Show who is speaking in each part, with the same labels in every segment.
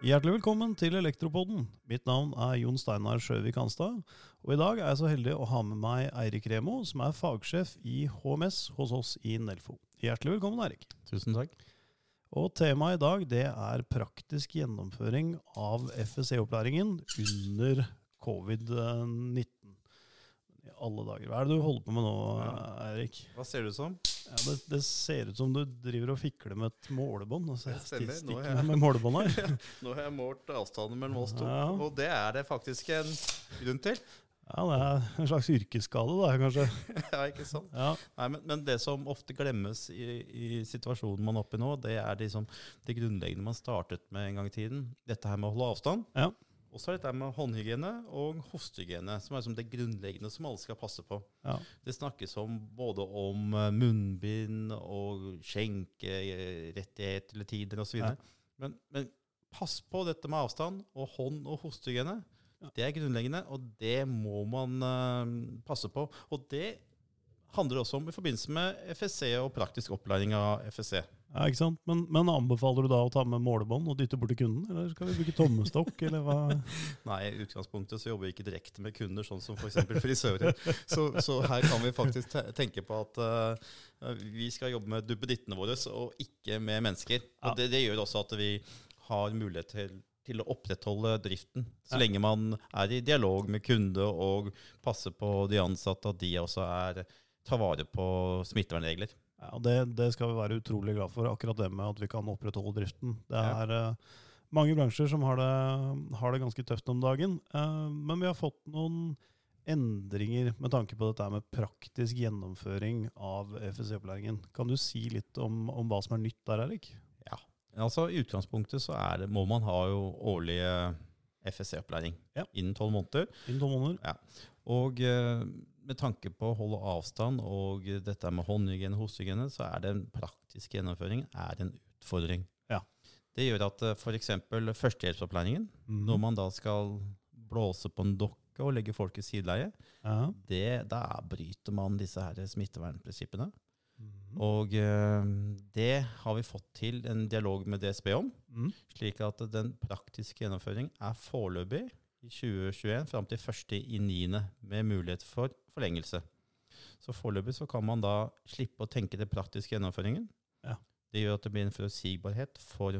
Speaker 1: Hjertelig velkommen til Elektropodden. Mitt navn er Jon Steinar Sjøvik Hanstad. Og i dag er jeg så heldig å ha med meg Eirik Remo, som er fagsjef i HMS hos oss i Nelfo. Hjertelig velkommen, Eirik.
Speaker 2: Tusen takk.
Speaker 1: Og temaet i dag det er praktisk gjennomføring av FSE-opplæringen under covid-19. I alle dager. Hva er det du holder på med nå, Eirik?
Speaker 2: Hva ser ut som?
Speaker 1: Ja, det, det ser ut som du driver og fikler med et målebånd. Altså,
Speaker 2: stemmer.
Speaker 1: jeg
Speaker 2: Nå er jeg-. Nå har jeg målt avstanden mellom oss to,
Speaker 1: Ja.
Speaker 2: og det er det faktisk en grunn til.
Speaker 1: Ja, det er en slags yrkesskade, da, kanskje.
Speaker 2: ja, ikke sant?
Speaker 1: Ja,
Speaker 2: Nei, men, men det som ofte glemmes i, i situasjonen man er oppe i nå, det er liksom det grunnleggende man startet med en gang i tiden. Dette her med å holde avstand.
Speaker 1: Ja.
Speaker 2: Og så er dette med håndhygiene og hostehygiene, som er liksom det grunnleggende som alle skal passe på.
Speaker 1: ja.
Speaker 2: Det snakkes om både om eh, munnbind og skjenkerettighet eller tider osv.
Speaker 1: Ja.
Speaker 2: Men, men pass på dette med avstand og hånd- og hostehygiene.
Speaker 1: Ja.
Speaker 2: Det er grunnleggende, og det må man uh, passe på. Og det handler også om i forbindelse med FSC og praktisk opplæring av FSC.
Speaker 1: ja ikke sant? Men, men anbefaler du da å ta med målebånd og dytte bort til kunden, eller skal vi bruke tommestokk, eller hva?
Speaker 2: Nei, i utgangspunktet så jobber vi ikke direkte med kunder, sånn som f.eks. frisører. Så, så her kan vi faktisk tenke på at uh, vi skal jobbe med duppedittene våre, og ikke med mennesker.
Speaker 1: Ja.
Speaker 2: Og det, det gjør også at vi har mulighet til, til å opprettholde driften. Så
Speaker 1: Ja.
Speaker 2: lenge man er i dialog med kunde og passer på de ansatte, at de også er, tar vare på smittevernregler.
Speaker 1: Ja, det, det skal vi være utrolig glad for, akkurat det med at vi kan opprettholde driften. Det er ja. mange bransjer som har det, har det ganske tøft om dagen, eh, men vi har fått noen endringer med tanke på dette med praktisk gjennomføring av FSC-opplæringen. Kan du si litt om, om hva som er nytt der, Erik?
Speaker 2: Ja. Altså, I utgangspunktet så er det, må man ha jo årlig FSC-opplæring
Speaker 1: Ja.
Speaker 2: innen tolv måneder.
Speaker 1: Innen tolv måneder?
Speaker 2: Og eh, med tanke på å holde avstand og dette med håndhygiene hostehygiene, så er den praktiske gjennomføringen er en utfordring.
Speaker 1: Ja.
Speaker 2: Det gjør at uh, f.eks. førstehjelpsopplæringen,
Speaker 1: mm.
Speaker 2: når man da skal blåse på en dokke og legge folk i sideleie,
Speaker 1: Ja.
Speaker 2: det, da bryter man disse her smittevernprinsippene.
Speaker 1: Mm.
Speaker 2: Og eh, det har vi fått til en dialog med DSB om,
Speaker 1: mm.
Speaker 2: slik at den praktiske gjennomføring er foreløpig i 2021 fram til 1.9. med mulighet for forlengelse. Så foreløpig så kan man da slippe å tenke den praktiske gjennomføringen.
Speaker 1: Ja.
Speaker 2: Det gjør at det blir en forutsigbarhet for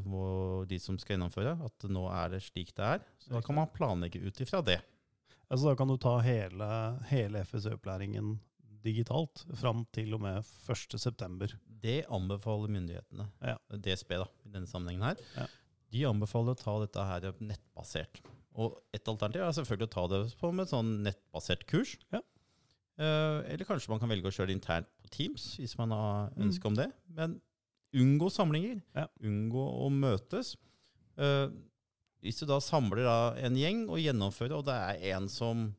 Speaker 2: de som skal gjennomføre, at nå er det slik det er. Så da kan man planlegge ut ifra det.
Speaker 1: Altså, da kan du ta hele, hele FSØ-opplæringen digitalt fram til og med 1.9.
Speaker 2: Det anbefaler myndighetene,
Speaker 1: Ja.
Speaker 2: DSB da, i denne sammenhengen her.
Speaker 1: Ja.
Speaker 2: De anbefaler å ta dette her nettbasert. Og et alternativ er selvfølgelig å ta det på med et sånn nettbasert kurs.
Speaker 1: Ja.
Speaker 2: Eh, eller kanskje man kan velge å kjøre det internt på Teams, hvis man har
Speaker 1: Mm.
Speaker 2: om det. Men unngå samlinger.
Speaker 1: Ja.
Speaker 2: Unngå å møtes. Eh, hvis du da samler da en gjeng og gjennomfører, og det er en som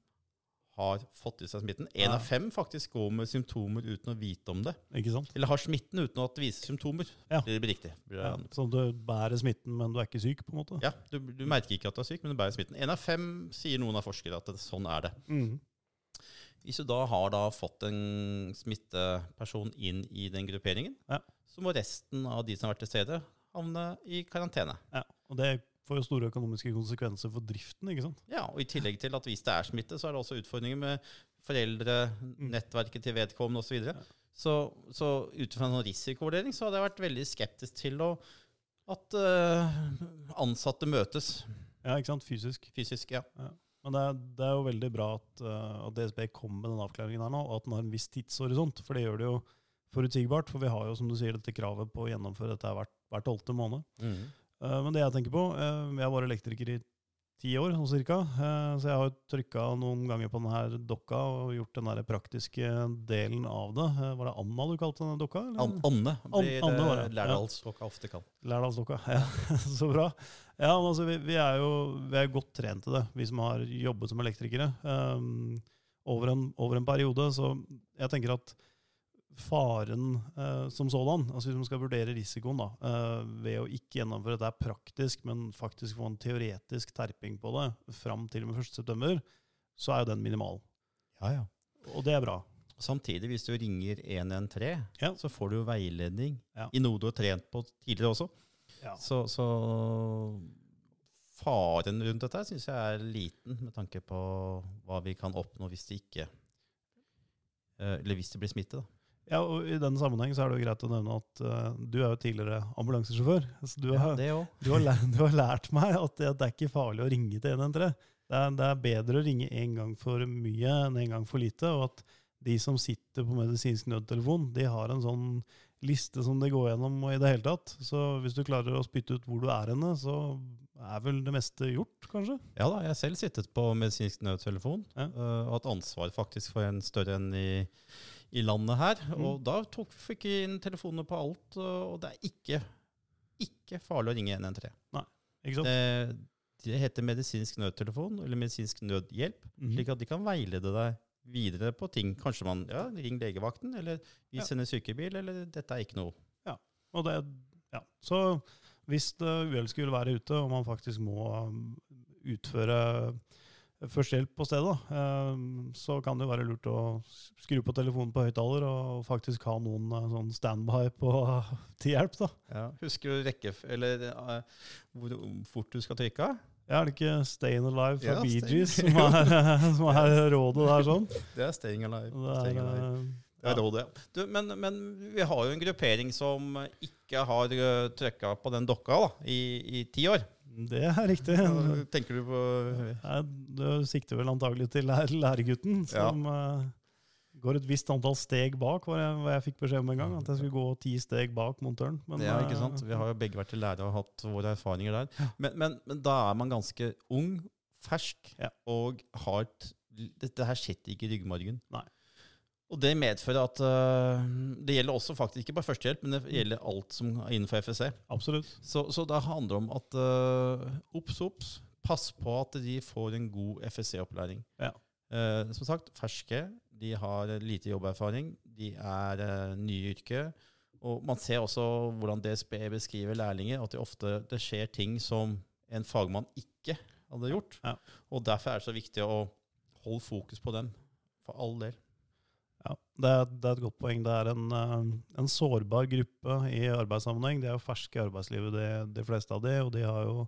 Speaker 2: har fått i seg smitten En
Speaker 1: Ja.
Speaker 2: av fem faktisk går med symptomer uten å vite om det.
Speaker 1: Ikke sant?
Speaker 2: Eller har smitten uten at det viser symptomer.
Speaker 1: Ja.
Speaker 2: Blir det riktig. Blir
Speaker 1: Ja, så du bærer smitten, men du er ikke syk, på en måte?
Speaker 2: ja, du, du merker ikke at du er syk, men du bærer smitten. En av fem sier noen av forskere at det, sånn er det.
Speaker 1: Mm.
Speaker 2: Hvis du da har da fått en smitteperson inn i den grupperingen,
Speaker 1: Ja.
Speaker 2: så må resten av de som har vært til stede, havne i karantene.
Speaker 1: Ja, og det får jo store økonomiske konsekvenser for driften, ikke sant?
Speaker 2: Ja, og I tillegg til at hvis det er smitte, så er det også utfordringer med foreldre, nettverket til vedkommende osv.
Speaker 1: så
Speaker 2: Så, så ut fra en sånn risikovurdering så hadde jeg vært veldig skeptisk til å, at uh, ansatte møtes
Speaker 1: Ja, ikke sant? Fysisk.
Speaker 2: fysisk. ja.
Speaker 1: Men det er, det er jo veldig bra at, uh, at DSB kom med den avklaringen her nå, og at den har en viss tidshorisont. For det gjør det jo forutsigbart. For vi har jo, som du sier, dette kravet på å gjennomføre dette hvert, hver tolvte måned. Uh, men det jeg tenker på Jeg har vært elektriker i ti år, sånn cirka. Uh, så jeg har trykka noen ganger på denne dokka og gjort den der praktiske delen av det. Var det Anna du kalte denne dokka?
Speaker 2: An Anne blir
Speaker 1: Anne Lærdalsdokka
Speaker 2: eh, ofte kalt.
Speaker 1: Lærdalsdokka. Ja, så bra. Ja, men altså, vi, vi er jo vi er godt trent til det, vi som har jobbet som elektrikere. Um, over, en, over en periode. Så jeg tenker at faren eh, som sådan, altså hvis man skal vurdere risikoen da, eh, ved å ikke gjennomføre dette praktisk, men faktisk få en teoretisk terping på det fram til og med 1.9., så er jo den minimal.
Speaker 2: Ja, ja.
Speaker 1: Og det er bra.
Speaker 2: Samtidig, hvis du ringer 113,
Speaker 1: Ja.
Speaker 2: så får du jo veiledning
Speaker 1: Ja.
Speaker 2: i noe du har trent på tidligere også.
Speaker 1: Ja.
Speaker 2: Så, så faren rundt dette syns jeg er liten, med tanke på hva vi kan oppnå hvis det ikke eh, Eller hvis det blir smitte, da.
Speaker 1: Ja, og I den sammenheng så er det jo greit å nevne at uh, du er jo tidligere ambulansesjåfør. Så du har,
Speaker 2: det
Speaker 1: du, har lært, du har lært meg at det, det er ikke farlig å ringe til 113. Det er, det er bedre å ringe én gang for mye enn én gang for lite. Og at de som sitter på medisinsk nødtelefon, de har en sånn liste som de går gjennom og i det hele tatt. Så hvis du klarer å spytte ut hvor du er henne, så er vel det meste gjort, kanskje?
Speaker 2: Ja da, jeg har selv sittet på medisinsk nødtelefon
Speaker 1: Ja.
Speaker 2: eh, og hatt ansvar faktisk for en større enn i, i landet her.
Speaker 1: Mm.
Speaker 2: Og da tok, fikk vi inn telefonene på alt, og det er ikke, ikke farlig å ringe 113.
Speaker 1: Nei, Ikke sant?
Speaker 2: Det, det heter medisinsk nødtelefon eller medisinsk nødhjelp,
Speaker 1: mm.
Speaker 2: slik at de kan veilede deg videre på ting. Kanskje man ja, ring legevakten, eller vi
Speaker 1: Ja.
Speaker 2: sender sykebil, eller dette er ikke noe.
Speaker 1: Ja, Og det, ja. Så hvis uhellet skulle være ute, og man faktisk må um, utføre førstehjelp på stedet, da, um, så kan det jo være lurt å skru på telefonen på høyttaler og faktisk ha noen uh, sånn standby på, til hjelp. da.
Speaker 2: Husker du rekke, eller eh, hvor fort du skal trykke?
Speaker 1: Ja, Er det ikke 'Stayin' Alive' fra
Speaker 2: Ja,
Speaker 1: Bee Gees som er, som er rådet der? sånn?
Speaker 2: Det er staying alive.
Speaker 1: Det
Speaker 2: Staying
Speaker 1: er,
Speaker 2: alive.
Speaker 1: uh,
Speaker 2: Det er rådet, ja. Du, men, men vi har jo en gruppering som ikke har trykka på den dokka da, i, i ti år.
Speaker 1: Det er riktig.
Speaker 2: Hva Tenker du på
Speaker 1: Nei, Du sikter vel antagelig til læregutten, som uh, går et visst antall steg bak, var jeg, jeg fikk beskjed om en gang. At jeg skulle gå ti steg bak montøren. Men,
Speaker 2: Ja, ikke
Speaker 1: uh,
Speaker 2: sant? Vi har jo begge vært lærere og hatt våre erfaringer der. Men, men, men da er man ganske ung, fersk,
Speaker 1: Ja.
Speaker 2: og har et, Dette her sitter ikke i ryggmargen.
Speaker 1: Nei.
Speaker 2: Og det medfører at uh, Det gjelder også faktisk ikke bare førstehjelp, men det gjelder alt som er innenfor FSC.
Speaker 1: Absolutt.
Speaker 2: Så, så det handler om at uh, obs, obs, pass på at de får en god FSC-opplæring.
Speaker 1: Ja.
Speaker 2: Uh, som sagt, ferske. De har lite jobberfaring. De er uh, nye i yrket. Og man ser også hvordan DSB beskriver lærlinger, at det ofte det skjer ting som en fagmann ikke hadde gjort.
Speaker 1: Ja.
Speaker 2: Og derfor er det så viktig å holde fokus på dem, for all del.
Speaker 1: Ja, det er, det er et godt poeng. Det er en, uh, en sårbar gruppe i arbeidssammenheng. De er jo ferske i arbeidslivet, de, de fleste av de, og de har jo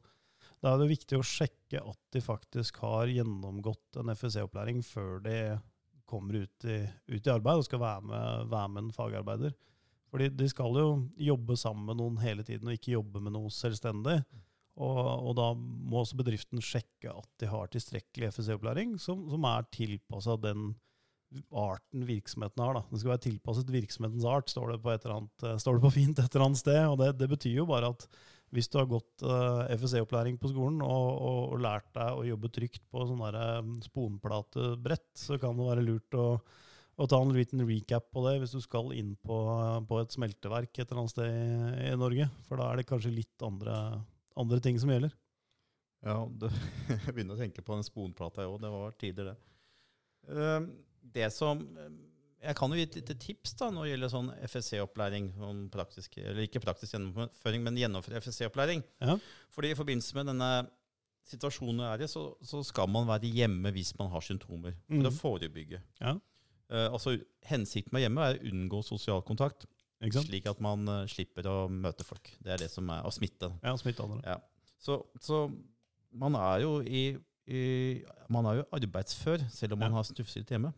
Speaker 1: da er det viktig å sjekke at de faktisk har gjennomgått en FSC-opplæring før de kommer ut i, ut i arbeid og skal være med, være med en fagarbeider. Fordi de skal jo jobbe sammen med noen hele tiden, og ikke jobbe med noe selvstendig. Og, og da må også bedriften sjekke at de har tilstrekkelig FSC-opplæring som, som er tilpassa den arten virksomheten har. Da. Det skal være tilpasset virksomhetens art, står det på, et annet, eh, står det på fint et eller annet sted. Og det, det betyr jo bare at hvis du har gått uh, FSE-opplæring på skolen og, og, og lært deg å jobbe trygt på sånn um, sponplatebrett, så kan det være lurt å, å ta en liten recap på det hvis du skal inn på, på et smelteverk et eller annet sted i, i Norge. For da er det kanskje litt andre, andre ting som gjelder.
Speaker 2: Ja, det, jeg begynner å tenke på den sponplata òg. Det var tider, det. Um, det som Jeg kan jo gi et lite tips da, når det gjelder sånn FSC-opplæring. Sånn praktisk, eller ikke praktisk gjennomføring, men gjennomføre FSC-opplæring.
Speaker 1: Ja.
Speaker 2: Fordi i forbindelse med denne situasjonen er i, så, så skal man være hjemme hvis man har symptomer. For
Speaker 1: mm.
Speaker 2: å forebygge.
Speaker 1: Ja.
Speaker 2: Uh, altså, hensikten med hjemme er å unngå sosial kontakt, slik at man uh, slipper å møte folk. Det er det som er å smitte.
Speaker 1: Ja, smitte andre.
Speaker 2: Så, så man er jo i Man er jo arbeidsfør, selv om man
Speaker 1: Ja.
Speaker 2: har stufset hjemme.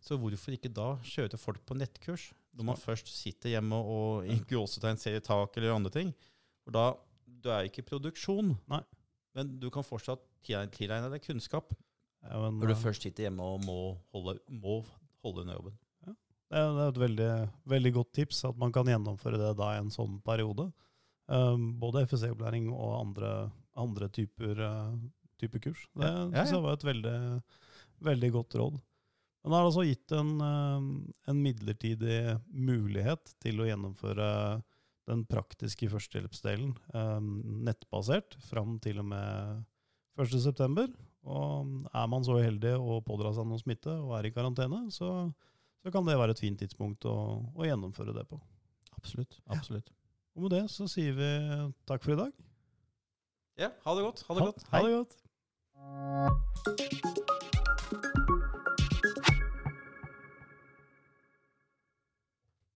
Speaker 2: Så hvorfor ikke da kjøre folk på nettkurs, når man først sitter hjemme og i gåsetegn ser i tak eller andre ting? For da Du er ikke i produksjon,
Speaker 1: Nei.
Speaker 2: men du kan fortsatt tilegne deg kunnskap
Speaker 1: Ja, men,
Speaker 2: når du
Speaker 1: eh,
Speaker 2: først sitter hjemme og må holde, må holde under jobben.
Speaker 1: Det er, det er et veldig, veldig godt tips at man kan gjennomføre det da i en sånn periode. Um, både FSC-opplæring og andre, andre typer, uh, typer kurs. Det
Speaker 2: Ja, ja, ja.
Speaker 1: var et veldig, veldig godt råd. Men det har altså gitt en, um, en midlertidig mulighet til å gjennomføre den praktiske førstehjelpsdelen um, nettbasert fram til og med 1.9. Og er man så uheldig å pådra seg noe smitte og er i karantene, så så kan det være et fint tidspunkt å, å gjennomføre det på.
Speaker 2: Absolutt. absolutt.
Speaker 1: Og med det så sier vi takk for i dag.
Speaker 2: Ja, ha det godt. Ha det godt.
Speaker 1: Ha det godt. you